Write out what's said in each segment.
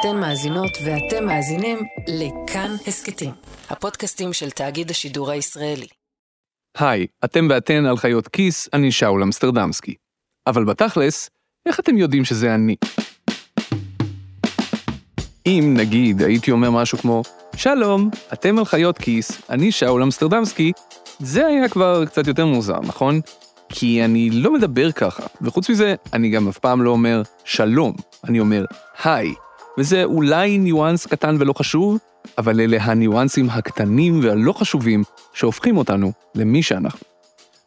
אתן מאזינות ואתם מאזינים לכאן הסכתים, הפודקאסטים של תאגיד השידור הישראלי. היי, אתם ואתן על חיות כיס, אני שאול אמסטרדמסקי. אבל בתכלס, איך אתם יודעים שזה אני? אם, נגיד, הייתי אומר משהו כמו, שלום, אתם על חיות כיס, אני שאול אמסטרדמסקי, זה היה כבר קצת יותר מוזר, נכון? כי אני לא מדבר ככה, וחוץ מזה, אני גם אף פעם לא אומר שלום, אני אומר היי, וזה אולי ניואנס קטן ולא חשוב, אבל אלה הניואנסים הקטנים והלא חשובים שהופכים אותנו למי שאנחנו.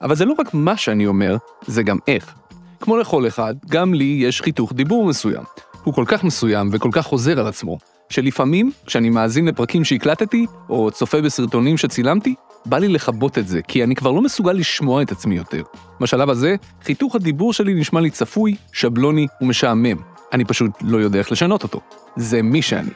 אבל זה לא רק מה שאני אומר, זה גם איך. כמו לכל אחד, גם לי יש חיתוך דיבור מסוים. הוא כל כך מסוים וכל כך חוזר על עצמו, שלפעמים, כשאני מאזין לפרקים שהקלטתי, או צופה בסרטונים שצילמתי, בא לי לכבות את זה, כי אני כבר לא מסוגל לשמוע את עצמי יותר. בשלב הזה, חיתוך הדיבור שלי נשמע לי צפוי, שבלוני ומשעמם. אני פשוט לא יודע איך לשנות אותו. זה מי שאני.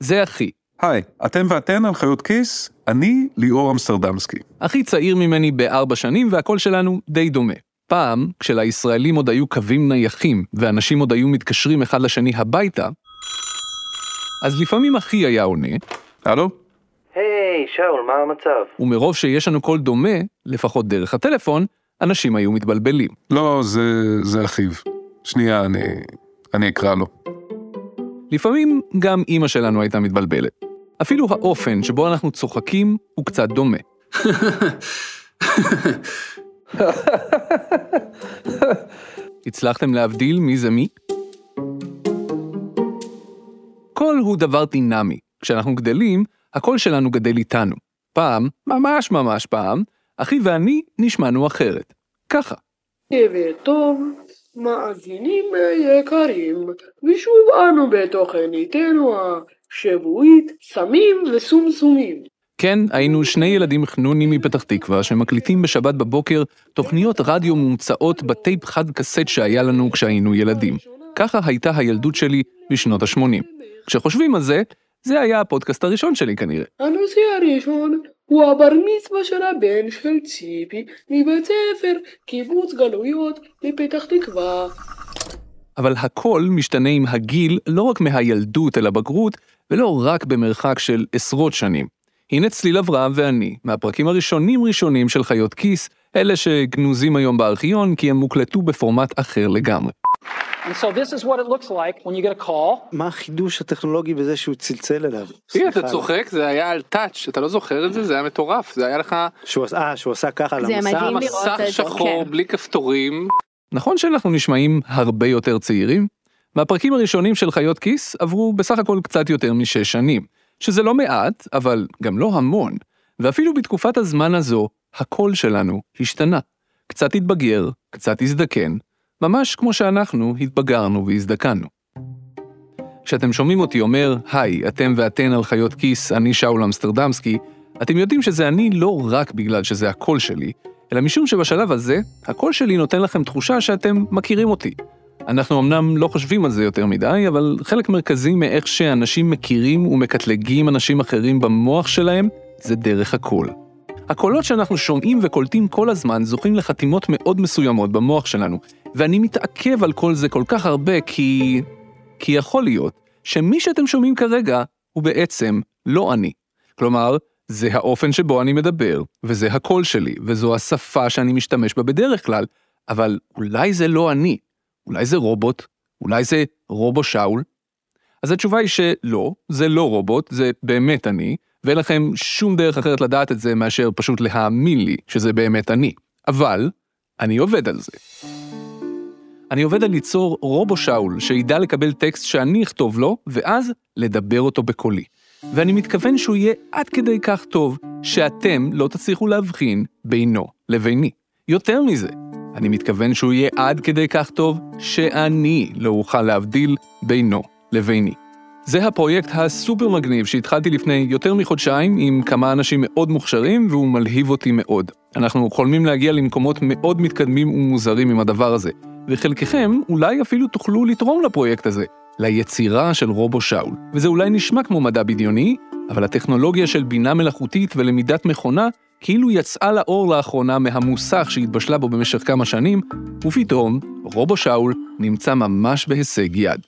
זה אחי. היי, אתם ואתן על חיות כיס, אני ליאור אמסטרדמסקי. אחי צעיר ממני בארבע שנים והקול שלנו די דומה. פעם, כשלישראלים עוד היו קווים נייחים ואנשים עוד היו מתקשרים אחד לשני הביתה, אז לפעמים אחי היה עונה, הלו? היי, שאול, מה המצב? ומרוב שיש לנו קול דומה, לפחות דרך הטלפון, אנשים היו מתבלבלים. לא, זה, זה אחיו. שנייה, אני, אני אקרא לו. לפעמים גם אימא שלנו הייתה מתבלבלת. אפילו האופן שבו אנחנו צוחקים הוא קצת דומה. הצלחתם להבדיל מי זה מי? קול הוא דבר דינמי. כשאנחנו גדלים, הקול שלנו גדל איתנו. פעם, ממש ממש פעם, אחי ואני נשמענו אחרת. ככה. טוב, מאזינים יקרים, ושוב אנו בתוכניתנו השבועית סמים וסומסומים. כן, היינו שני ילדים חנונים מפתח תקווה שמקליטים בשבת בבוקר תוכניות רדיו מומצאות בטייפ חד קסט שהיה לנו כשהיינו ילדים. ככה הייתה הילדות שלי בשנות ה-80. כשחושבים על זה, זה היה הפודקאסט הראשון שלי כנראה. הנושא הראשון הוא הבר מצווה של הבן של ציפי מבית ספר קיבוץ גלויות בפתח תקווה. אבל הכל משתנה עם הגיל לא רק מהילדות אל הבגרות, ולא רק במרחק של עשרות שנים. הנה צליל אברהם ואני, מהפרקים הראשונים ראשונים של חיות כיס, אלה שגנוזים היום בארכיון כי הם מוקלטו בפורמט אחר לגמרי. And so this is what it looks like when you get a call. מה החידוש הטכנולוגי בזה שהוא צלצל אליו? תראה, אתה. צוחק, זה היה על טאץ', אתה לא זוכר את זה? זה היה מטורף, זה היה לך שהוא עשה, אה, שהוא עשה ככה על זה המסך. מדהים לראות מסך את זה, שחור כן. בלי כפתורים. נכון שאנחנו נשמעים הרבה יותר צעירים? מהפרקים הראשונים של חיות כיס עברו בסך הכל קצת יותר משש שנים, שזה לא מעט, אבל גם לא המון, ואפילו בתקופת הזמן הזו, הקול שלנו השתנה. קצת התבגר, קצת הזדקן, ממש כמו שאנחנו התבגרנו והזדקנו. כשאתם שומעים אותי אומר, היי, אתם ואתן על חיות כיס, אני שאול אמסטרדמסקי, אתם יודעים שזה אני לא רק בגלל שזה הקול שלי, אלא משום שבשלב הזה, הקול שלי נותן לכם תחושה שאתם מכירים אותי. אנחנו אמנם לא חושבים על זה יותר מדי, אבל חלק מרכזי מאיך שאנשים מכירים ומקטלגים אנשים אחרים במוח שלהם, זה דרך הקול. הקולות שאנחנו שומעים וקולטים כל הזמן זוכים לחתימות מאוד מסוימות במוח שלנו, ואני מתעכב על כל זה כל כך הרבה כי... כי יכול להיות שמי שאתם שומעים כרגע הוא בעצם לא אני. כלומר, זה האופן שבו אני מדבר, וזה הקול שלי, וזו השפה שאני משתמש בה בדרך כלל, אבל אולי זה לא אני, אולי זה רובוט, אולי זה רובו שאול? אז התשובה היא שלא, זה לא רובוט, זה באמת אני, ואין לכם שום דרך אחרת לדעת את זה מאשר פשוט להאמין לי שזה באמת אני. אבל, אני עובד על זה. אני עובד על ליצור רובו שאול שידע לקבל טקסט שאני אכתוב לו, ואז לדבר אותו בקולי. ואני מתכוון שהוא יהיה עד כדי כך טוב, שאתם לא תצליחו להבחין בינו לביני. יותר מזה, אני מתכוון שהוא יהיה עד כדי כך טוב, שאני לא אוכל להבדיל בינו לביני. זה הפרויקט הסופר מגניב שהתחלתי לפני יותר מחודשיים עם כמה אנשים מאוד מוכשרים והוא מלהיב אותי מאוד. אנחנו חולמים להגיע למקומות מאוד מתקדמים ומוזרים עם הדבר הזה, וחלקכם אולי אפילו תוכלו לתרום לפרויקט הזה, ליצירה של רובו שאול. וזה אולי נשמע כמו מדע בדיוני, אבל הטכנולוגיה של בינה מלאכותית ולמידת מכונה כאילו יצאה לאור לאחרונה מהמוסך שהתבשלה בו במשך כמה שנים, ופתאום רובו שאול נמצא ממש בהישג יד.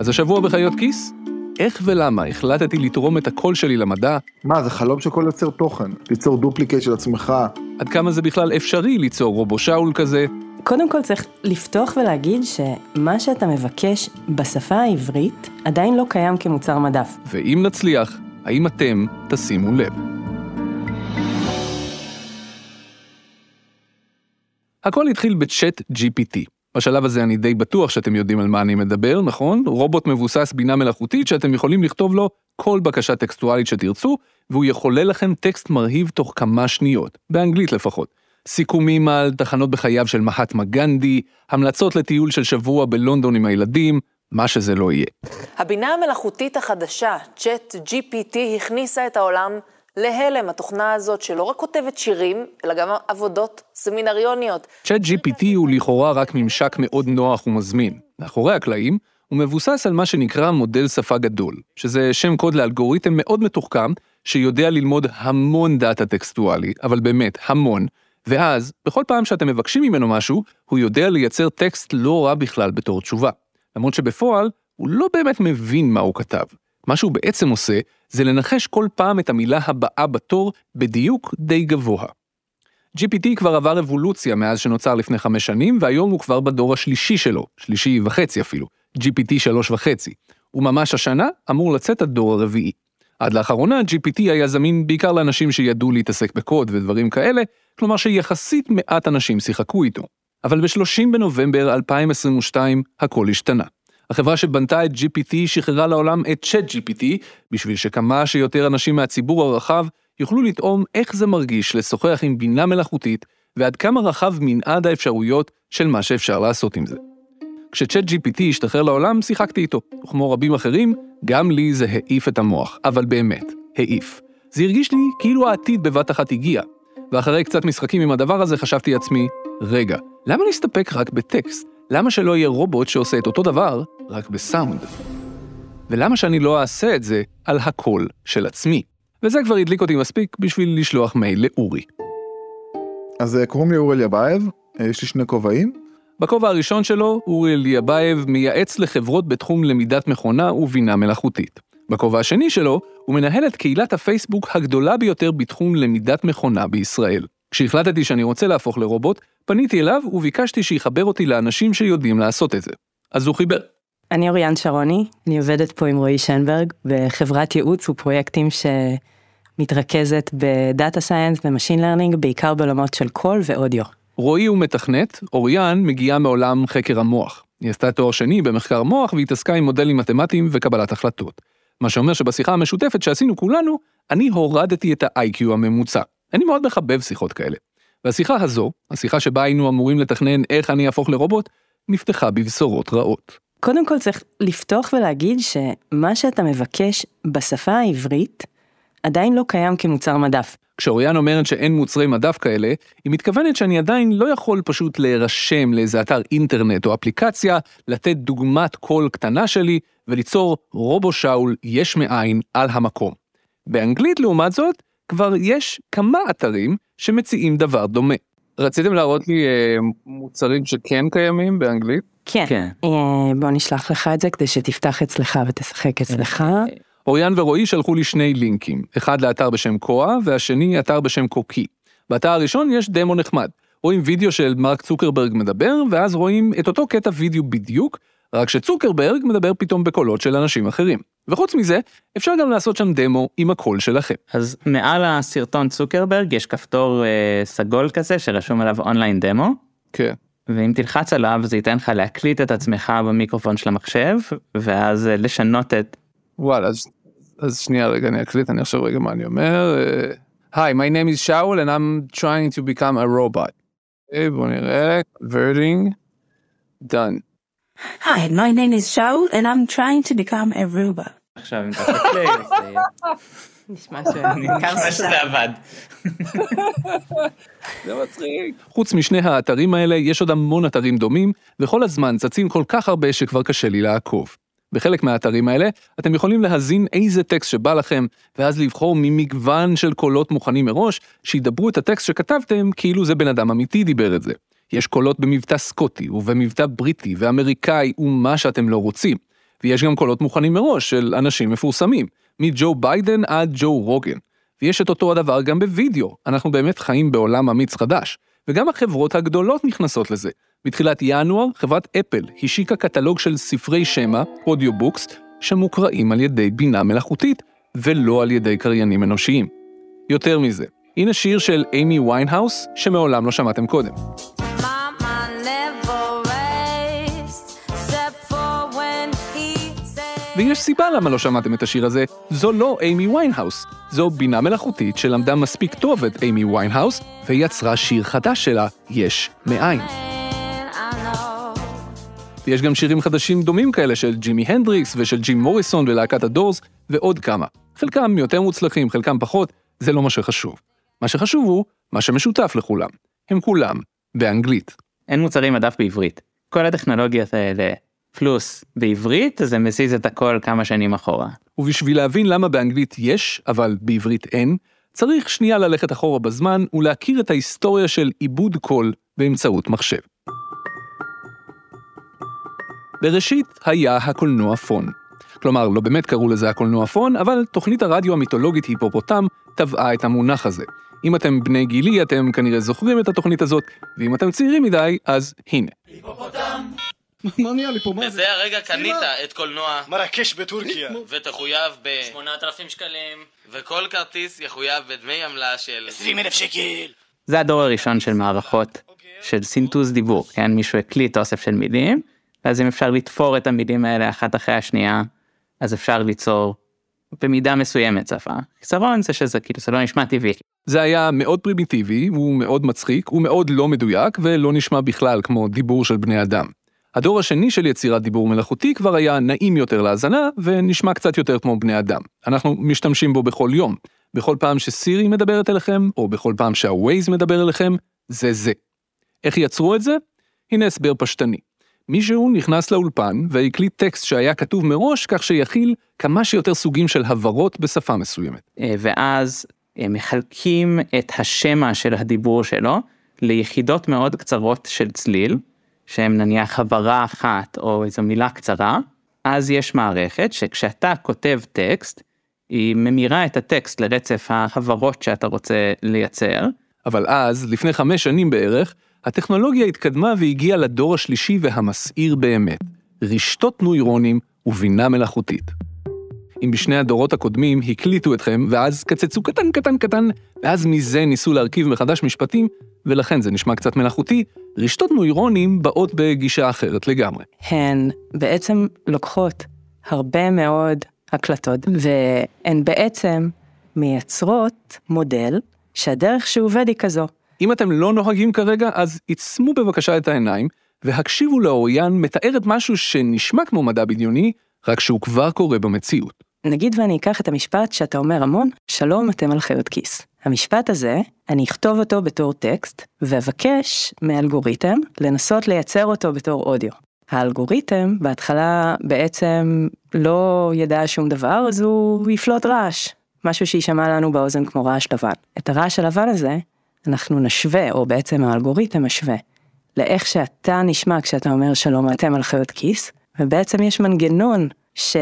אז השבוע בחיות כיס, איך ולמה החלטתי לתרום את הקול שלי למדע, מה, זה חלום של כל יוצר תוכן, ליצור דופליקט של עצמך. עד כמה זה בכלל אפשרי ליצור רובו שאול כזה, קודם כל צריך לפתוח ולהגיד שמה שאתה מבקש בשפה העברית עדיין לא קיים כמוצר מדף. ואם נצליח, האם אתם תשימו לב. הכל התחיל בצ'אט GPT. בשלב הזה אני די בטוח שאתם יודעים על מה אני מדבר, נכון? רובוט מבוסס בינה מלאכותית שאתם יכולים לכתוב לו כל בקשה טקסטואלית שתרצו, והוא יחולל לכם טקסט מרהיב תוך כמה שניות, באנגלית לפחות. סיכומים על תחנות בחייו של מהטמה גנדי, המלצות לטיול של שבוע בלונדון עם הילדים, מה שזה לא יהיה. הבינה המלאכותית החדשה, צ'אט GPT, הכניסה את העולם להלם. התוכנה הזאת שלא רק כותבת שירים, אלא גם עבודות סמינריוניות. צ'אט GPT הוא לכאורה רק ממשק מאוד נוח ומזמין. מאחורי הקלעים, הוא מבוסס על מה שנקרא מודל שפה גדול, שזה שם קוד לאלגוריתם מאוד מתוחכם, שיודע ללמוד המון דאטה טקסטואלי, אבל באמת, המון, ואז, בכל פעם שאתם מבקשים ממנו משהו, הוא יודע לייצר טקסט לא רע בכלל בתור תשובה. למרות שבפועל, הוא לא באמת מבין מה הוא כתב. מה שהוא בעצם עושה, זה לנחש כל פעם את המילה הבאה בתור בדיוק די גבוה. GPT כבר עבר אבולוציה מאז שנוצר לפני חמש שנים, והיום הוא כבר בדור השלישי שלו, שלישי וחצי אפילו, GPT שלוש וחצי. וממש השנה אמור לצאת הדור הרביעי. עד לאחרונה GPT היה זמין בעיקר לאנשים שידעו להתעסק בקוד ודברים כאלה, כלומר שיחסית מעט אנשים שיחקו איתו. אבל ב-30 בנובמבר 2022 הכל השתנה. החברה שבנתה את GPT שחררה לעולם את צ'אט GPT, בשביל שכמה שיותר אנשים מהציבור הרחב יוכלו לטעום איך זה מרגיש לשוחח עם בינה מלאכותית, ועד כמה רחב מנעד האפשרויות של מה שאפשר לעשות עם זה. כשצ'אט GPT השתחרר לעולם, שיחקתי איתו. וכמו רבים אחרים, גם לי זה העיף את המוח. אבל באמת, העיף. זה הרגיש לי כאילו העתיד בבת אחת הגיע. ואחרי קצת משחקים עם הדבר הזה חשבתי לעצמי, רגע, למה להסתפק רק בטקסט? למה שלא יהיה רובוט שעושה את אותו דבר, רק בסאונד? ולמה שאני לא אעשה את זה על הקול של עצמי? וזה כבר הדליק אותי מספיק בשביל לשלוח מייל לאורי. אז אה, קוראים לי אורי אליבייב, אה, יש לי שני כובעים. בכובע הראשון שלו, אורי אליבייב מייעץ לחברות בתחום למידת מכונה ובינה מלאכותית. בכובע השני שלו, הוא מנהל את קהילת הפייסבוק הגדולה ביותר בתחום למידת מכונה בישראל. כשהחלטתי שאני רוצה להפוך לרובוט, פניתי אליו וביקשתי שיחבר אותי לאנשים שיודעים לעשות את זה. אז הוא חיבר. אני אוריאן שרוני, אני עובדת פה עם רועי שנברג בחברת ייעוץ ופרויקטים שמתרכזת ב data science ו machine learning, בעיקר בעולמות של קול ואודיו. רועי הוא מתכנת, אוריאן מגיעה מעולם חקר המוח. היא עשתה תואר שני במחקר מוח והתעסקה עם מודלים מתמטיים וקבלת החלטות. מה שאומר שבשיחה המשותפת שעשינו כולנו, אני הורדתי את ה-IQ הממוצע. אני מאוד מחבב שיחות כאלה. והשיחה הזו, השיחה שבה היינו אמורים לתכנן איך אני אהפוך לרובוט, נפתחה בבשורות רעות. קודם כל צריך לפתוח ולהגיד שמה שאתה מבקש בשפה העברית עדיין לא קיים כמוצר מדף. כשאוריאן אומרת שאין מוצרי מדף כאלה, היא מתכוונת שאני עדיין לא יכול פשוט להירשם לאיזה אתר אינטרנט או אפליקציה, לתת דוגמת קול קטנה שלי וליצור רובו שאול יש מאין על המקום. באנגלית לעומת זאת, כבר יש כמה אתרים שמציעים דבר דומה. רציתם להראות לי אה, מוצרים שכן קיימים באנגלית? כן. כן. אה, בוא נשלח לך את זה כדי שתפתח אצלך ותשחק אצלך. אוריאן ורועי שלחו לי שני לינקים, אחד לאתר בשם קואה והשני אתר בשם קוקי. באתר הראשון יש דמו נחמד. רואים וידאו של מרק צוקרברג מדבר, ואז רואים את אותו קטע וידאו בדיוק, רק שצוקרברג מדבר פתאום בקולות של אנשים אחרים. וחוץ מזה, אפשר גם לעשות שם דמו עם הקול שלכם. אז מעל הסרטון צוקרברג יש כפתור אה, סגול כזה שרשום עליו online demo. כן. ואם תלחץ עליו זה ייתן לך להקליט את עצמך במיקרופון של המחשב, ואז אה, לשנות את... וואלה, אז, אז שנייה רגע אני אקליט, אני עכשיו רגע מה אני אומר. Hi, my name is שאול and I'm trying to become a robot. Okay, בוא נראה, converting, done. Hi, my name is Shaul and I'm trying to become a robot. עכשיו אם תעשה פליי. נשמע נשמע שזה עבד. זה מצחיק. חוץ משני האתרים האלה, יש עוד המון אתרים דומים, וכל הזמן צצים כל כך הרבה שכבר קשה לי לעקוב. בחלק מהאתרים האלה, אתם יכולים להזין איזה טקסט שבא לכם, ואז לבחור ממגוון של קולות מוכנים מראש, שידברו את הטקסט שכתבתם כאילו זה בן אדם אמיתי דיבר את זה. יש קולות במבטא סקוטי, ובמבטא בריטי, ואמריקאי, ומה שאתם לא רוצים. ויש גם קולות מוכנים מראש של אנשים מפורסמים, מג'ו ביידן עד ג'ו רוגן. ויש את אותו הדבר גם בווידאו, אנחנו באמת חיים בעולם אמיץ חדש. וגם החברות הגדולות נכנסות לזה. בתחילת ינואר, חברת אפל השיקה קטלוג של ספרי שמע, audiobooks, שמוקראים על ידי בינה מלאכותית, ולא על ידי קריינים אנושיים. יותר מזה, הנה שיר של אימי ויינהאוס, שמעולם לא שמעתם קודם. ויש סיבה למה לא שמעתם את השיר הזה, זו לא אימי ויינהאוס, זו בינה מלאכותית שלמדה מספיק טוב את אימי ויינהאוס, ויצרה שיר חדש שלה, יש מאין. ויש גם שירים חדשים דומים כאלה של ג'ימי הנדריקס ושל ג'ים מוריסון ולהקת הדורס, ועוד כמה. חלקם יותר מוצלחים, חלקם פחות, זה לא מה שחשוב. מה שחשוב הוא מה שמשותף לכולם. הם כולם באנגלית. אין מוצרים מדף בעברית. כל הטכנולוגיות האלה פלוס בעברית זה מזיז את הכל כמה שנים אחורה. ובשביל להבין למה באנגלית יש, אבל בעברית אין, צריך שנייה ללכת אחורה בזמן ולהכיר את ההיסטוריה של עיבוד קול באמצעות מחשב. בראשית היה הקולנוע פון. כלומר, לא באמת קראו לזה הקולנוע פון, אבל תוכנית הרדיו המיתולוגית היפופוטם טבעה את המונח הזה. אם אתם בני גילי, אתם כנראה זוכרים את התוכנית הזאת, ואם אתם צעירים מדי, אז הנה. היפופוטם! מה נהיה לי פה? מה זה? בזה הרגע קנית את קולנוע מרקש בטורקיה ותחויב ב... 8,000 שקלים וכל כרטיס יחויב בדמי עמלה של 20,000 שקל זה הדור הראשון של מערכות של סינטוז דיבור, כן? מישהו הקליט אוסף של מילים, ואז אם אפשר לתפור את המילים האלה אחת אחרי השנייה, אז אפשר ליצור במידה מסוימת שפה. חיסרון זה שזה כאילו זה לא נשמע טבעי. זה היה מאוד פרימיטיבי, הוא מאוד מצחיק, הוא מאוד לא מדויק ולא נשמע בכלל כמו דיבור של בני אדם. הדור השני של יצירת דיבור מלאכותי כבר היה נעים יותר להאזנה ונשמע קצת יותר כמו בני אדם. אנחנו משתמשים בו בכל יום. בכל פעם שסירי מדברת אליכם, או בכל פעם שהווייז מדבר אליכם, זה זה. איך יצרו את זה? הנה הסבר פשטני. מישהו נכנס לאולפן והקליט טקסט שהיה כתוב מראש כך שיכיל כמה שיותר סוגים של הברות בשפה מסוימת. אה, ואז אה, מחלקים את השמע של הדיבור שלו ליחידות מאוד קצרות של צליל, שהם נניח הברה אחת או איזו מילה קצרה, אז יש מערכת שכשאתה כותב טקסט, היא ממירה את הטקסט לרצף ההברות שאתה רוצה לייצר. אבל אז, לפני חמש שנים בערך, הטכנולוגיה התקדמה והגיעה לדור השלישי והמסעיר באמת, רשתות נוירונים ובינה מלאכותית. אם בשני הדורות הקודמים הקליטו אתכם, ואז קצצו קטן קטן קטן, ואז מזה ניסו להרכיב מחדש משפטים, ולכן זה נשמע קצת מלאכותי, רשתות נוירונים באות בגישה אחרת לגמרי. הן בעצם לוקחות הרבה מאוד הקלטות, והן בעצם מייצרות מודל שהדרך שעובד היא כזו. אם אתם לא נוהגים כרגע, אז עצמו בבקשה את העיניים, והקשיבו לאוריין מתארת משהו שנשמע כמו מדע בדיוני, רק שהוא כבר קורה במציאות. נגיד ואני אקח את המשפט שאתה אומר המון, שלום אתם על חיות כיס. המשפט הזה, אני אכתוב אותו בתור טקסט, ואבקש מאלגוריתם לנסות לייצר אותו בתור אודיו. האלגוריתם בהתחלה בעצם לא ידע שום דבר, אז הוא יפלוט רעש, משהו שיישמע לנו באוזן כמו רעש לבן. את הרעש הלבן הזה, אנחנו נשווה, או בעצם האלגוריתם משווה, לאיך שאתה נשמע כשאתה אומר שלום אתם על חיות כיס, ובעצם יש מנגנון ש...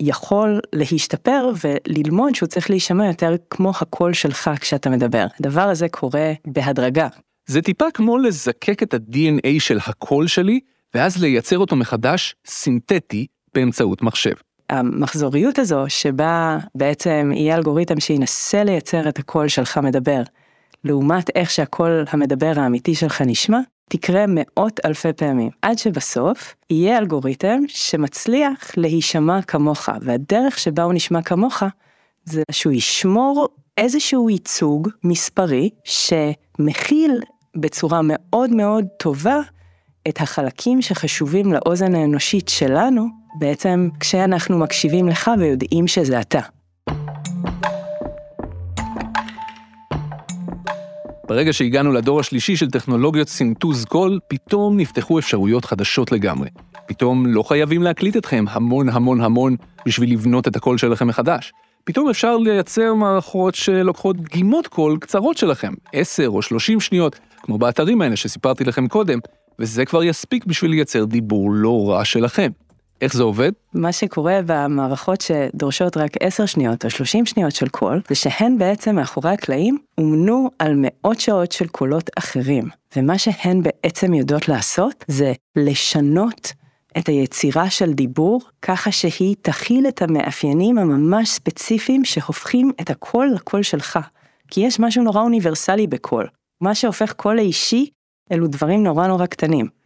יכול להשתפר וללמוד שהוא צריך להישמע יותר כמו הקול שלך כשאתה מדבר. הדבר הזה קורה בהדרגה. זה טיפה כמו לזקק את ה-DNA של הקול שלי, ואז לייצר אותו מחדש סינתטי באמצעות מחשב. המחזוריות הזו שבה בעצם יהיה אלגוריתם שינסה לייצר את הקול שלך מדבר, לעומת איך שהקול המדבר האמיתי שלך נשמע, תקרה מאות אלפי פעמים, עד שבסוף יהיה אלגוריתם שמצליח להישמע כמוך, והדרך שבה הוא נשמע כמוך, זה שהוא ישמור איזשהו ייצוג מספרי שמכיל בצורה מאוד מאוד טובה את החלקים שחשובים לאוזן האנושית שלנו, בעצם כשאנחנו מקשיבים לך ויודעים שזה אתה. ברגע שהגענו לדור השלישי של טכנולוגיות סינטוז קול, פתאום נפתחו אפשרויות חדשות לגמרי. פתאום לא חייבים להקליט אתכם המון המון המון בשביל לבנות את הקול שלכם מחדש. פתאום אפשר לייצר מערכות שלוקחות דגימות קול קצרות שלכם, 10 או 30 שניות, כמו באתרים האלה שסיפרתי לכם קודם, וזה כבר יספיק בשביל לייצר דיבור לא רע שלכם. איך זה עובד? מה שקורה במערכות שדורשות רק 10 שניות או 30 שניות של קול, זה שהן בעצם מאחורי הקלעים אומנו על מאות שעות של קולות אחרים. ומה שהן בעצם יודעות לעשות זה לשנות את היצירה של דיבור ככה שהיא תכיל את המאפיינים הממש ספציפיים שהופכים את הקול לקול שלך. כי יש משהו נורא אוניברסלי בקול. מה שהופך קול לאישי, אלו דברים נורא נורא קטנים.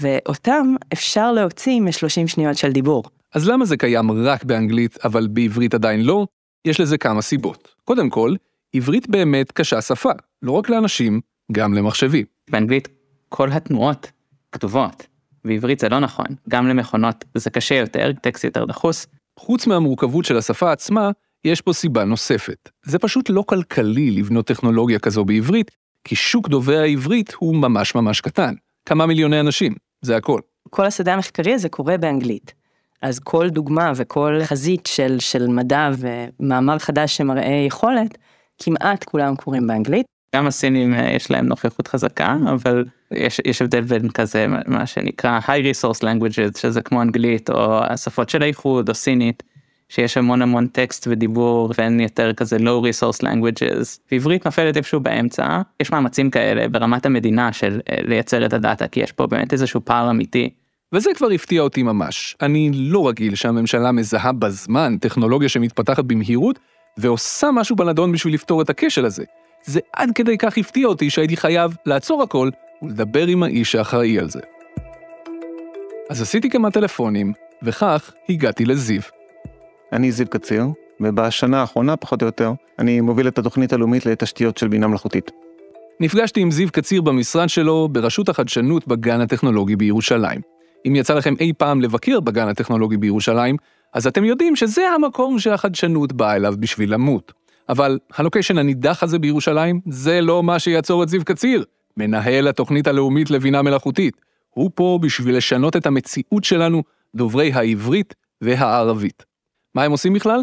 ואותם אפשר להוציא מ-30 שניות של דיבור. אז למה זה קיים רק באנגלית, אבל בעברית עדיין לא? יש לזה כמה סיבות. קודם כל, עברית באמת קשה שפה, לא רק לאנשים, גם למחשבים. באנגלית כל התנועות כתובות, בעברית זה לא נכון. גם למכונות זה קשה יותר, טקסט יותר דחוס. חוץ מהמורכבות של השפה עצמה, יש פה סיבה נוספת. זה פשוט לא כלכלי לבנות טכנולוגיה כזו בעברית, כי שוק דוברי העברית הוא ממש ממש קטן. כמה מיליוני אנשים, זה הכל. כל השדה המחקרי הזה קורה באנגלית. אז כל דוגמה וכל חזית של, של מדע ומאמר חדש שמראה יכולת, כמעט כולם קורים באנגלית. גם הסינים אה, יש להם נוכחות חזקה, אבל יש, יש הבדל בין כזה מה שנקרא high resource languages, שזה כמו אנגלית או השפות של האיחוד או סינית, שיש המון המון טקסט ודיבור ואין יותר כזה low resource languages. ועברית נופלת איפשהו באמצע, יש מאמצים כאלה ברמת המדינה של אה, לייצר את הדאטה, כי יש פה באמת איזשהו פער אמיתי. וזה כבר הפתיע אותי ממש. אני לא רגיל שהממשלה מזהה בזמן טכנולוגיה שמתפתחת במהירות, ועושה משהו בנדון בשביל לפתור את הכשל הזה. זה עד כדי כך הפתיע אותי שהייתי חייב לעצור הכל ולדבר עם האיש שאחראי על זה. אז עשיתי כמה טלפונים, וכך הגעתי לזיו. אני זיו קציר, ובשנה האחרונה, פחות או יותר, אני מוביל את התוכנית הלאומית לתשתיות של בינה מלאכותית. נפגשתי עם זיו קציר במשרד שלו ברשות החדשנות בגן הטכנולוגי בירושלים. אם יצא לכם אי פעם לבקר בגן הטכנולוגי בירושלים, אז אתם יודעים שזה המקום שהחדשנות באה אליו בשביל למות. אבל הלוקיישן הנידח הזה בירושלים, זה לא מה שיעצור את זיו קציר, מנהל התוכנית הלאומית לבינה מלאכותית. הוא פה בשביל לשנות את המציאות שלנו, דוברי העברית והערבית. מה הם עושים בכלל?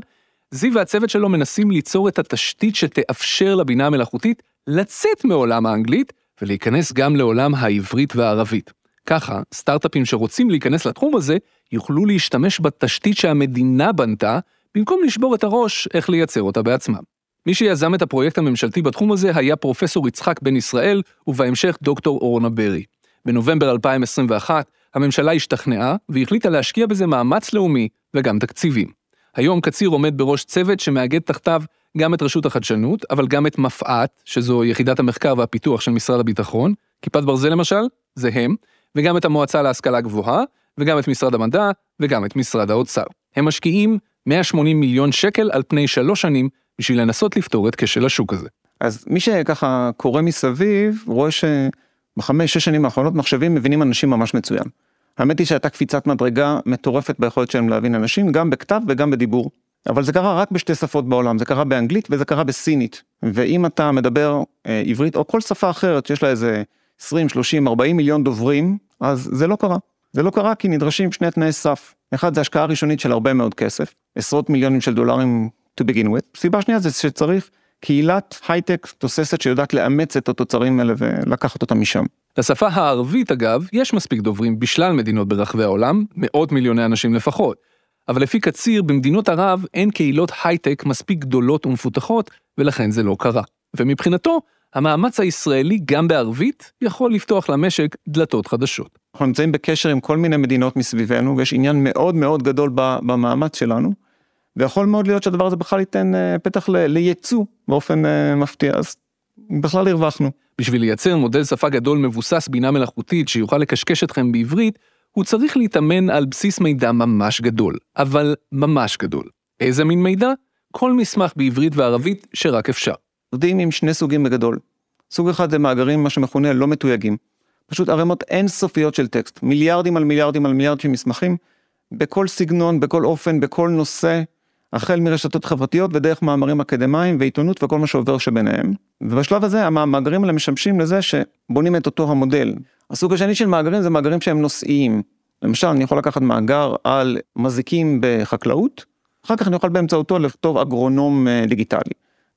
זיו והצוות שלו מנסים ליצור את התשתית שתאפשר לבינה המלאכותית לצאת מעולם האנגלית ולהיכנס גם לעולם העברית והערבית. ככה, סטארט-אפים שרוצים להיכנס לתחום הזה, יוכלו להשתמש בתשתית שהמדינה בנתה, במקום לשבור את הראש איך לייצר אותה בעצמם. מי שיזם את הפרויקט הממשלתי בתחום הזה היה פרופסור יצחק בן ישראל, ובהמשך דוקטור אורנה ברי. בנובמבר 2021, הממשלה השתכנעה והחליטה להשקיע בזה מאמץ לאומי וגם תקציבים. היום קציר עומד בראש צוות שמאגד תחתיו גם את רשות החדשנות, אבל גם את מפא"ת, שזו יחידת המחקר והפיתוח של משרד הביטחון, כיפת ברזל למשל, זה הם, וגם את המועצה להשכלה גבוהה, וגם את משרד המדע, וגם את משרד האוצר. הם משקיעים 180 מיליון שקל על פני שלוש שנים בשביל לנסות לפתור את כשל השוק הזה. אז מי שככה קורא מסביב, רואה שבחמש, שש שנים האחרונות מחשבים מבינים אנשים ממש מצוין. האמת היא שהייתה קפיצת מדרגה מטורפת ביכולת שלהם להבין אנשים, גם בכתב וגם בדיבור. אבל זה קרה רק בשתי שפות בעולם, זה קרה באנגלית וזה קרה בסינית. ואם אתה מדבר אה, עברית או כל שפה אחרת שיש לה איזה 20, 30, 40 מיליון דוברים, אז זה לא קרה. זה לא קרה כי נדרשים שני תנאי סף. אחד זה השקעה ראשונית של הרבה מאוד כסף, עשרות מיליונים של דולרים to begin with. סיבה שנייה זה שצריך קהילת הייטק תוססת שיודעת לאמץ את התוצרים האלה ולקחת אותם משם. לשפה הערבית אגב, יש מספיק דוברים בשלל מדינות ברחבי העולם, מאות מיליוני אנשים לפחות. אבל לפי קציר, במדינות ערב אין קהילות הייטק מספיק גדולות ומפותחות, ולכן זה לא קרה. ומבחינתו, המאמץ הישראלי גם בערבית יכול לפתוח למשק דלתות חדשות. אנחנו נמצאים בקשר עם כל מיני מדינות מסביבנו, ויש עניין מאוד מאוד גדול במאמץ שלנו, ויכול מאוד להיות שהדבר הזה בכלל ייתן אה, פתח לייצוא באופן אה, מפתיע, אז בכלל הרווחנו. בשביל לייצר מודל שפה גדול מבוסס בינה מלאכותית שיוכל לקשקש אתכם בעברית, הוא צריך להתאמן על בסיס מידע ממש גדול, אבל ממש גדול. איזה מין מידע? כל מסמך בעברית וערבית שרק אפשר. עובדים עם שני סוגים בגדול. סוג אחד זה מאגרים, מה שמכונה לא מתויגים. פשוט ערימות אינסופיות של טקסט, מיליארדים על מיליארדים על מיליארד של מסמכים, בכל סגנון, בכל אופן, בכל נושא, החל מרשתות חברתיות ודרך מאמרים אקדמיים ועיתונות וכל מה שעובר שביניהם. ובשלב הזה המאגרים האלה משמשים לזה שבונים את אותו המודל. הסוג השני של מאגרים זה מאגרים שהם נושאיים. למשל אני יכול לקחת מאגר על מזיקים בחקלאות, אחר כך אני יכול באמצעותו לכתוב אגרונום אה, דיגיטלי.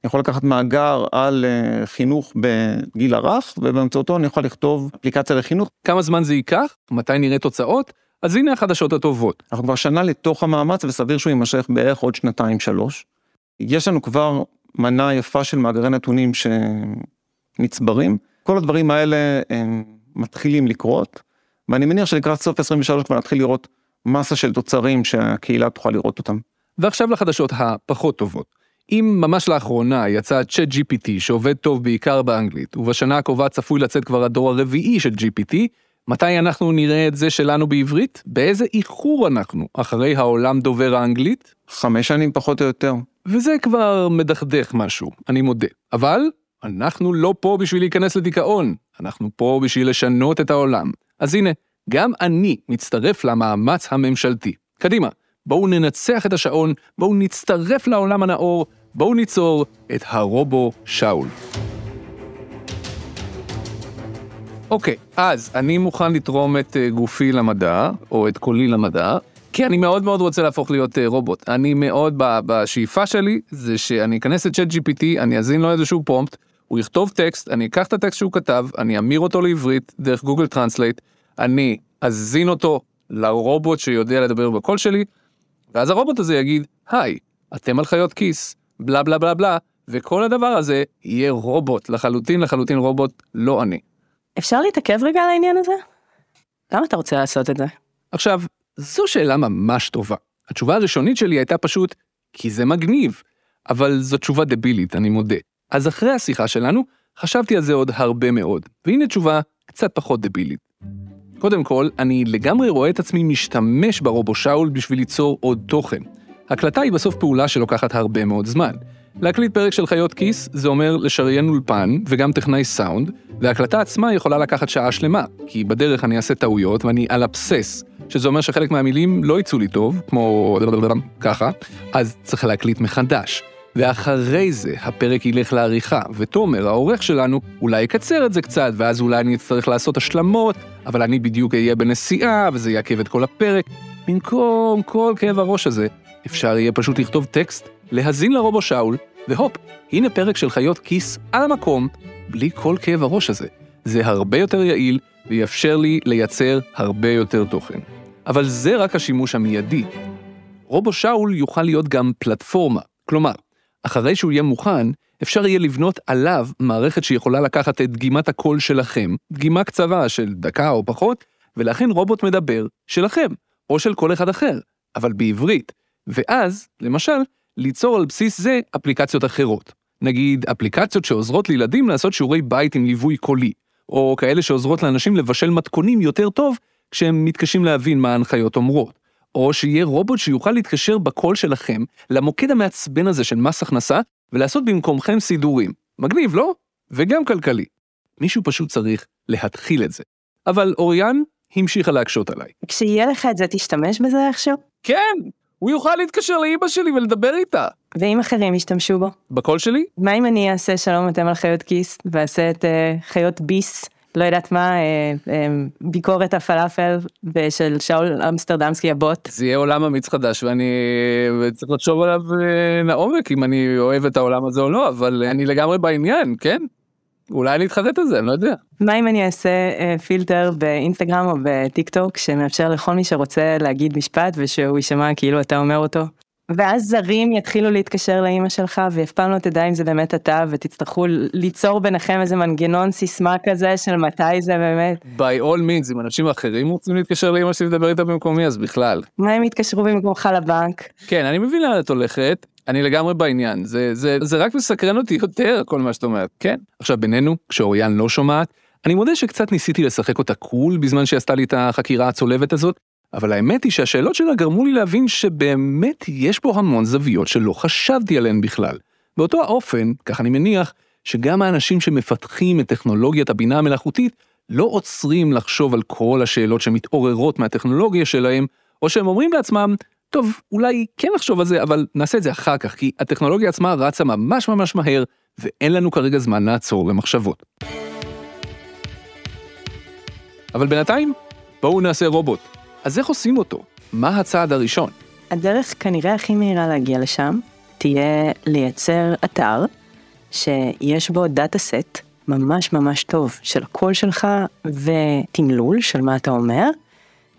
אני יכול לקחת מאגר על אה, חינוך בגיל הרך ובאמצעותו אני יכול לכתוב אפליקציה לחינוך. כמה זמן זה ייקח? מתי נראה תוצאות? אז הנה החדשות הטובות. אנחנו כבר שנה לתוך המאמץ וסביר שהוא יימשך בערך עוד שנתיים שלוש. יש לנו כבר מנה יפה של מאגרי נתונים שנצברים, כל הדברים האלה הם מתחילים לקרות, ואני מניח שלקראת סוף 23 כבר נתחיל לראות מסה של תוצרים שהקהילה תוכל לראות אותם. ועכשיו לחדשות הפחות טובות. אם ממש לאחרונה יצא צ'אט GPT שעובד טוב בעיקר באנגלית, ובשנה הקרובה צפוי לצאת כבר הדור הרביעי של GPT, מתי אנחנו נראה את זה שלנו בעברית? באיזה איחור אנחנו אחרי העולם דובר האנגלית? חמש שנים פחות או יותר. וזה כבר מדכדך משהו, אני מודה. אבל אנחנו לא פה בשביל להיכנס לדיכאון, אנחנו פה בשביל לשנות את העולם. אז הנה, גם אני מצטרף למאמץ הממשלתי. קדימה, בואו ננצח את השעון, בואו נצטרף לעולם הנאור, בואו ניצור את הרובו שאול. אוקיי, אז אני מוכן לתרום את אה, גופי למדע, או את קולי למדע, כי אני מאוד מאוד רוצה להפוך להיות אה, רובוט. אני מאוד, בשאיפה שלי, זה שאני אכנס לצ'אט GPT, אני אזין לו איזשהו פרומפט, הוא יכתוב טקסט, אני אקח את הטקסט שהוא כתב, אני אמיר אותו לעברית דרך Google Translate, אני אזין אותו לרובוט שיודע לדבר בקול שלי, ואז הרובוט הזה יגיד, היי, אתם על חיות כיס, בלה בלה בלה בלה, וכל הדבר הזה יהיה רובוט, לחלוטין לחלוטין רובוט, לא אני. אפשר להתעכב רגע על העניין הזה? למה אתה רוצה לעשות את זה? עכשיו, זו שאלה ממש טובה. התשובה הראשונית שלי הייתה פשוט, כי זה מגניב. אבל זו תשובה דבילית, אני מודה. אז אחרי השיחה שלנו, חשבתי על זה עוד הרבה מאוד, והנה תשובה קצת פחות דבילית. קודם כל, אני לגמרי רואה את עצמי משתמש ברובו שאול בשביל ליצור עוד תוכן. הקלטה היא בסוף פעולה שלוקחת הרבה מאוד זמן. להקליט פרק של חיות כיס זה אומר לשריין אולפן וגם טכנאי סאונד, וההקלטה עצמה יכולה לקחת שעה שלמה, כי בדרך אני אעשה טעויות ואני על אבסס, שזה אומר שחלק מהמילים לא יצאו לי טוב, כמו ככה, אז צריך להקליט מחדש. ואחרי זה הפרק ילך לעריכה, ותומר, העורך שלנו, אולי יקצר את זה קצת, ואז אולי אני אצטרך לעשות השלמות, אבל אני בדיוק אהיה בנסיעה, וזה יעכב את כל הפרק. במקום כל כאב הראש הזה, אפשר יהיה פשוט לכתוב טקסט, להזין לרובו שאול, והופ, הנה פרק של חיות כיס על המקום, בלי כל כאב הראש הזה. זה הרבה יותר יעיל, ויאפשר לי לייצר הרבה יותר תוכן. אבל זה רק השימוש המיידי. רובו שאול יוכל להיות גם פלטפורמה, כלומר, אחרי שהוא יהיה מוכן, אפשר יהיה לבנות עליו מערכת שיכולה לקחת את דגימת הקול שלכם, דגימה קצרה של דקה או פחות, ולהכין רובוט מדבר שלכם, או של כל אחד אחר, אבל בעברית. ואז, למשל, ליצור על בסיס זה אפליקציות אחרות. נגיד, אפליקציות שעוזרות לילדים לעשות שיעורי בית עם ליווי קולי, או כאלה שעוזרות לאנשים לבשל מתכונים יותר טוב כשהם מתקשים להבין מה ההנחיות אומרות. או שיהיה רובוט שיוכל להתקשר בקול שלכם למוקד המעצבן הזה של מס הכנסה, ולעשות במקומכם סידורים. מגניב, לא? וגם כלכלי. מישהו פשוט צריך להתחיל את זה. אבל אוריאן המשיכה להקשות עליי. כשיהיה לך את זה תשתמש בזה איכשהו? כן, הוא יוכל להתקשר לאימא שלי ולדבר איתה. ואם אחרים ישתמשו בו? בקול שלי? מה אם אני אעשה שלום אתם על חיות כיס, ואעשה את uh, חיות ביס? לא יודעת מה, אה, אה, ביקורת הפלאפל של שאול אמסטרדמסקי הבוט. זה יהיה עולם אמיץ חדש ואני צריך לחשוב עליו לעומק אם אני אוהב את העולם הזה או לא, אבל אני לגמרי בעניין, כן? אולי אני אתחרט על זה, אני לא יודע. מה אם אני אעשה אה, פילטר באינסטגרם או בטיק טוק שמאפשר לכל מי שרוצה להגיד משפט ושהוא יישמע כאילו אתה אומר אותו ואז זרים יתחילו להתקשר לאימא שלך ואף פעם לא תדע אם זה באמת אתה ותצטרכו ליצור ביניכם איזה מנגנון סיסמה כזה של מתי זה באמת. by all means אם אנשים אחרים רוצים להתקשר לאימא שלי לדבר איתה במקומי אז בכלל. מה הם יתקשרו במקומך לבנק? כן אני מבין לאן את הולכת אני לגמרי בעניין. זה זה זה רק מסקרן אותי יותר כל מה שאת אומרת. כן. עכשיו בינינו כשאוריאן לא שומעת אני מודה שקצת ניסיתי לשחק אותה קול בזמן שעשתה לי את החקירה הצולבת הזאת אבל האמת היא שהשאלות שלה גרמו לי להבין שבאמת יש פה המון זוויות שלא חשבתי עליהן בכלל. באותו האופן, כך אני מניח, שגם האנשים שמפתחים את טכנולוגיית הבינה המלאכותית לא עוצרים לחשוב על כל השאלות שמתעוררות מהטכנולוגיה שלהם, או שהם אומרים לעצמם, טוב, אולי כן לחשוב על זה, אבל נעשה את זה אחר כך, כי הטכנולוגיה עצמה רצה ממש ממש מהר, ואין לנו כרגע זמן לעצור למחשבות. אבל בינתיים, בואו נעשה רובוט. אז איך עושים אותו? מה הצעד הראשון? הדרך כנראה הכי מהירה להגיע לשם תהיה לייצר אתר שיש בו דאטה סט ממש ממש טוב של הקול שלך ותמלול של מה אתה אומר,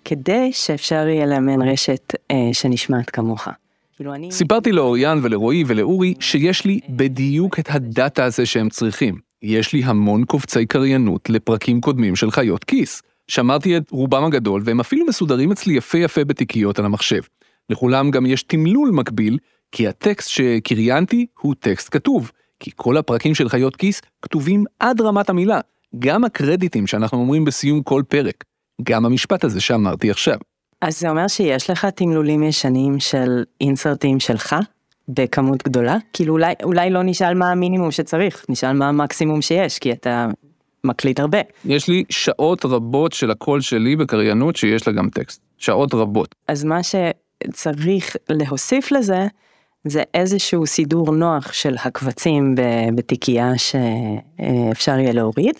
כדי שאפשר יהיה לאמן רשת אה, שנשמעת כמוך. כאילו אני... סיפרתי לאוריאן ולרועי ולאורי שיש לי בדיוק את הדאטה הזה שהם צריכים. יש לי המון קובצי קריינות לפרקים קודמים של חיות כיס. שמרתי את רובם הגדול והם אפילו מסודרים אצלי יפה יפה בתיקיות על המחשב. לכולם גם יש תמלול מקביל, כי הטקסט שקריינתי הוא טקסט כתוב, כי כל הפרקים של חיות כיס כתובים עד רמת המילה, גם הקרדיטים שאנחנו אומרים בסיום כל פרק, גם המשפט הזה שאמרתי עכשיו. אז זה אומר שיש לך תמלולים ישנים של אינסרטים שלך? בכמות גדולה? כאילו אולי, אולי לא נשאל מה המינימום שצריך, נשאל מה המקסימום שיש, כי אתה מקליט הרבה. יש לי שעות רבות של הקול שלי בקריינות שיש לה גם טקסט. שעות רבות. אז מה שצריך להוסיף לזה, זה איזשהו סידור נוח של הקבצים בתיקייה שאפשר יהיה להוריד.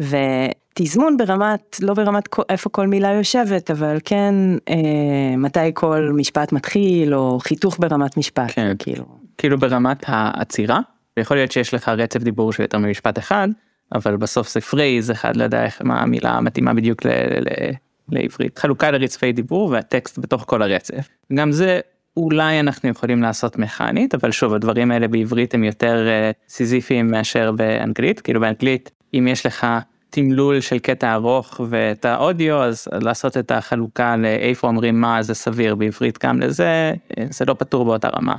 ותזמון ברמת, לא ברמת איפה כל מילה יושבת, אבל כן אה, מתי כל משפט מתחיל, או חיתוך ברמת משפט, כן. כאילו. כאילו ברמת העצירה, ויכול להיות שיש לך רצף דיבור של יותר ממשפט אחד, אבל בסוף זה phrase אחד, לא יודע איך, מה המילה המתאימה בדיוק ל, ל, לעברית. חלוקה לרצפי דיבור והטקסט בתוך כל הרצף. גם זה אולי אנחנו יכולים לעשות מכנית, אבל שוב הדברים האלה בעברית הם יותר אה, סיזיפיים מאשר באנגלית, כאילו באנגלית אם יש לך תמלול של קטע ארוך ואת האודיו אז לעשות את החלוקה לאיפה אומרים מה זה סביר בעברית גם לזה זה לא פתור באותה רמה.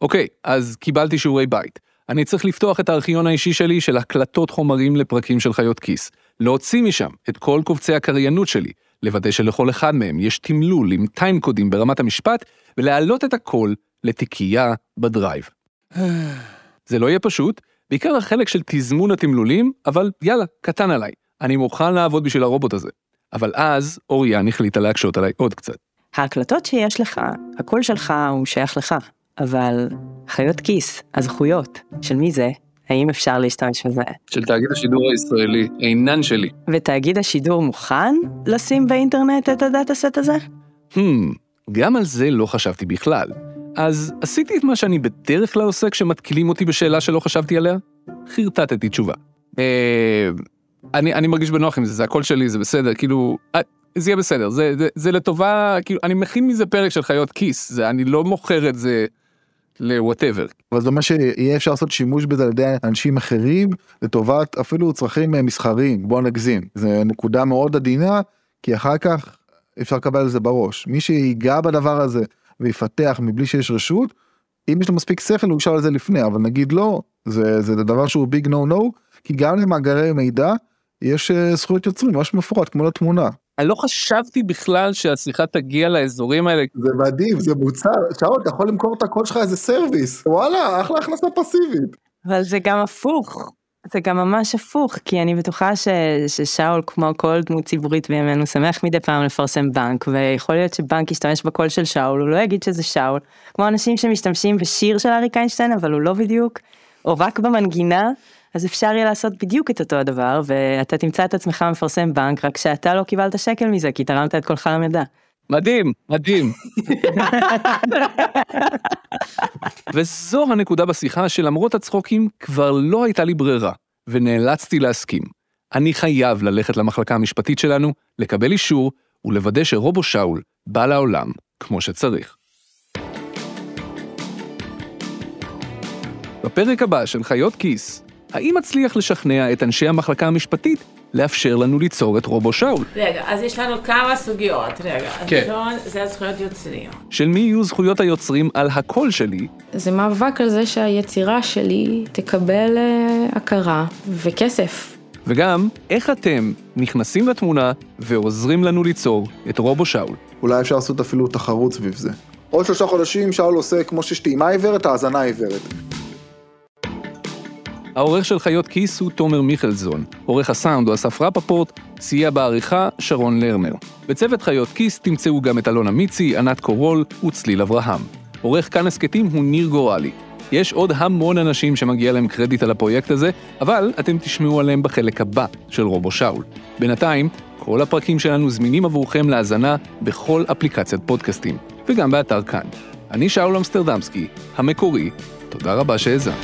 אוקיי okay, אז קיבלתי שיעורי בית. אני צריך לפתוח את הארכיון האישי שלי של הקלטות חומרים לפרקים של חיות כיס, להוציא משם את כל קובצי הקריינות שלי, לוודא שלכל אחד מהם יש תמלול עם טיים קודים ברמת המשפט, ולהעלות את הכל לתיקייה בדרייב. זה לא יהיה פשוט, בעיקר החלק של תזמון התמלולים, אבל יאללה, קטן עליי. אני מוכן לעבוד בשביל הרובוט הזה. אבל אז אוריאן החליטה להקשות עליי עוד קצת. ההקלטות שיש לך, הקול שלך הוא שייך לך, אבל חיות כיס, הזכויות, של מי זה? האם אפשר להשתמש בזה? של תאגיד השידור הישראלי, אינן שלי. ותאגיד השידור מוכן לשים באינטרנט את הדאטה סט הזה? Hmm, גם על זה לא חשבתי בכלל. אז עשיתי את מה שאני בדרך כלל עושה כשמתקילים אותי בשאלה שלא חשבתי עליה, חרטטתי תשובה. אה, אני, אני מרגיש בנוח עם זה, זה הקול שלי, זה בסדר, כאילו, אה, זה יהיה בסדר, זה, זה, זה לטובה, כאילו, אני מכין מזה פרק של חיות כיס, זה, אני לא מוכר את זה ל whatever. אבל זה אומר שיהיה אפשר לעשות שימוש בזה על ידי אנשים אחרים לטובת אפילו צרכים אה, מסחריים, בוא נגזים. זה נקודה מאוד עדינה, כי אחר כך אפשר לקבל על זה בראש. מי שיגע בדבר הזה ויפתח מבלי שיש רשות, אם יש לו מספיק שכל הוא ישאל על זה לפני, אבל נגיד לא, זה, זה דבר שהוא big no no, כי גם למאגרי מידע יש אה, זכויות יוצרים ממש מפורט כמו לתמונה. אני לא חשבתי בכלל שהשיחה תגיע לאזורים האלה. זה מדהים, זה מוצר, שאול, אתה יכול למכור את הקול שלך as a service, וואלה, אחלה הכנסה פסיבית. אבל זה גם הפוך, זה גם ממש הפוך, כי אני בטוחה ש, ששאול, כמו כל דמות ציבורית בימינו, שמח מדי פעם לפרסם בנק, ויכול להיות שבנק ישתמש בקול של שאול, הוא לא יגיד שזה שאול, כמו אנשים שמשתמשים בשיר של אריק איינשטיין, אבל הוא לא בדיוק, או רק במנגינה. אז אפשר יהיה לעשות בדיוק את אותו הדבר, ואתה תמצא את עצמך מפרסם בנק, רק שאתה לא קיבלת שקל מזה, כי תרמת את קולך למידע. מדהים, מדהים. וזו הנקודה בשיחה שלמרות הצחוקים כבר לא הייתה לי ברירה, ונאלצתי להסכים. אני חייב ללכת למחלקה המשפטית שלנו, לקבל אישור ולוודא שרובו שאול בא לעולם כמו שצריך. בפרק הבא של חיות כיס, האם אצליח לשכנע את אנשי המחלקה המשפטית לאפשר לנו ליצור את רובו שאול? רגע, אז יש לנו כמה סוגיות. רגע, כן. הראשון זה הזכויות יוצרים. של מי יהיו זכויות היוצרים על הקול שלי, זה מאבק על זה שהיצירה שלי תקבל אה, הכרה וכסף. וגם איך אתם נכנסים לתמונה ועוזרים לנו ליצור את רובו שאול. אולי אפשר לעשות אפילו תחרות סביב זה. עוד שלושה חודשים שאול עושה כמו שיש טעימה עיוורת, האזנה עיוורת. העורך של חיות כיס הוא תומר מיכלזון, עורך הסאונד הוא אסף רפפורט, סייע בעריכה שרון לרנר. בצוות חיות כיס תמצאו גם את אלונה מיצי, ענת קורול וצליל אברהם. עורך כאן הסכתים הוא ניר גורלי. יש עוד המון אנשים שמגיע להם קרדיט על הפרויקט הזה, אבל אתם תשמעו עליהם בחלק הבא של רובו שאול. בינתיים, כל הפרקים שלנו זמינים עבורכם להאזנה בכל אפליקציית פודקאסטים, וגם באתר כאן. אני שאול אמסטרדמסקי, המקורי, תודה רבה שהאזנת.